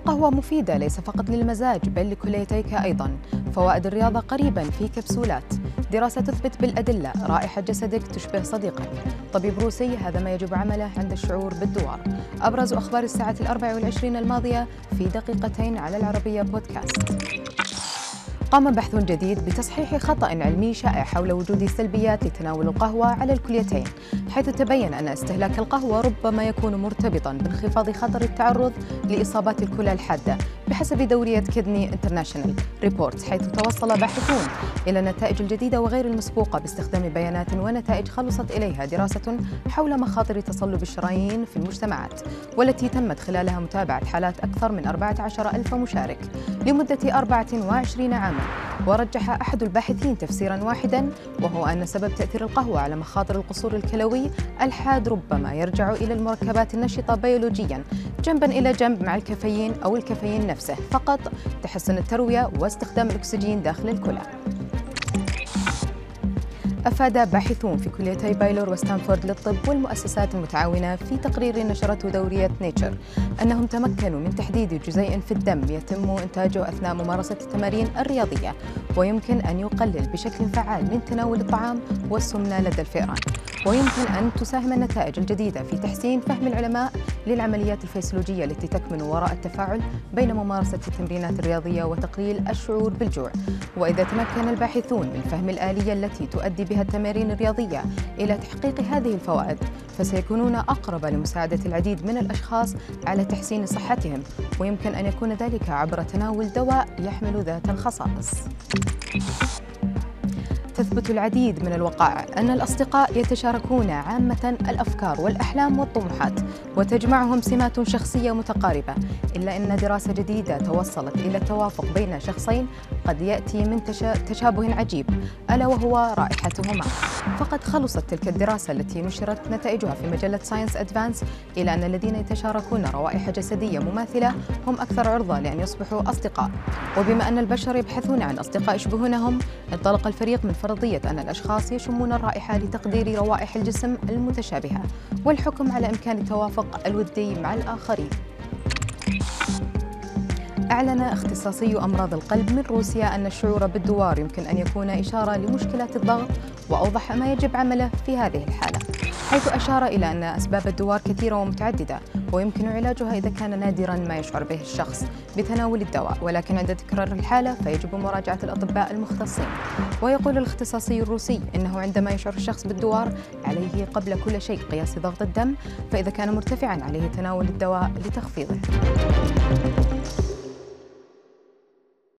القهوة مفيدة ليس فقط للمزاج بل لكليتيك أيضا. فوائد الرياضة قريبا في كبسولات. دراسة تثبت بالأدلة. رائحة جسدك تشبه صديقك. طبيب روسي هذا ما يجب عمله عند الشعور بالدوار. أبرز أخبار الساعة الأربع والعشرين الماضية في دقيقتين على العربية بودكاست. قام بحث جديد بتصحيح خطأ علمي شائع حول وجود سلبيات لتناول القهوة على الكليتين حيث تبين أن استهلاك القهوة ربما يكون مرتبطا بانخفاض خطر التعرض لإصابات الكلى الحادة بحسب دورية Kidney International Report حيث توصل باحثون إلى النتائج الجديدة وغير المسبوقة باستخدام بيانات ونتائج خلصت إليها دراسة حول مخاطر تصلب الشرايين في المجتمعات والتي تمت خلالها متابعة حالات أكثر من 14 ألف مشارك لمدة 24 عاما. ورجح أحد الباحثين تفسيرا واحدا وهو أن سبب تأثير القهوة على مخاطر القصور الكلوي الحاد ربما يرجع إلى المركبات النشطة بيولوجيا جنبا إلى جنب مع الكافيين أو الكافيين نفسه فقط تحسن التروية واستخدام الأكسجين داخل الكلى. أفاد باحثون في كليتي بايلور وستانفورد للطب والمؤسسات المتعاونة في تقرير نشرته دورية Nature أنهم تمكنوا من تحديد جزيء في الدم يتم إنتاجه أثناء ممارسة التمارين الرياضية ويمكن أن يقلل بشكل فعال من تناول الطعام والسمنة لدى الفئران. ويمكن أن تساهم النتائج الجديدة في تحسين فهم العلماء للعمليات الفسيولوجية التي تكمن وراء التفاعل بين ممارسة التمرينات الرياضية وتقليل الشعور بالجوع. وإذا تمكن الباحثون من فهم الآلية التي تؤدي بها التمارين الرياضية إلى تحقيق هذه الفوائد فسيكونون أقرب لمساعدة العديد من الأشخاص على تحسين صحتهم ويمكن أن يكون ذلك عبر تناول دواء يحمل ذات الخصائص. تثبت العديد من الوقائع أن الأصدقاء يتشاركون عامة الأفكار والأحلام والطموحات وتجمعهم سمات شخصية متقاربة إلا أن دراسة جديدة توصلت إلى التوافق بين شخصين قد يأتي من تشابه عجيب ألا وهو رائحتهما. فقد خلصت تلك الدراسة التي نشرت نتائجها في مجلة Science Advances إلى أن الذين يتشاركون روائح جسدية مماثلة هم أكثر عرضة لأن يصبحوا أصدقاء. وبما أن البشر يبحثون عن أصدقاء يشبهونهم انطلق الفريق من فرضية أن الأشخاص يشمون الرائحة لتقدير روائح الجسم المتشابهة والحكم على إمكان التوافق الودي مع الآخرين. أعلن اختصاصي أمراض القلب من روسيا أن الشعور بالدوار يمكن أن يكون إشارة لمشكلات الضغط وأوضح ما يجب عمله في هذه الحالة حيث أشار إلى أن أسباب الدوار كثيرة ومتعددة ويمكن علاجها إذا كان نادرا ما يشعر به الشخص بتناول الدواء ولكن عند تكرار الحالة فيجب مراجعة الأطباء المختصين. ويقول الاختصاصي الروسي إنه عندما يشعر الشخص بالدوار عليه قبل كل شيء قياس ضغط الدم فإذا كان مرتفعا عليه تناول الدواء لتخفيضه.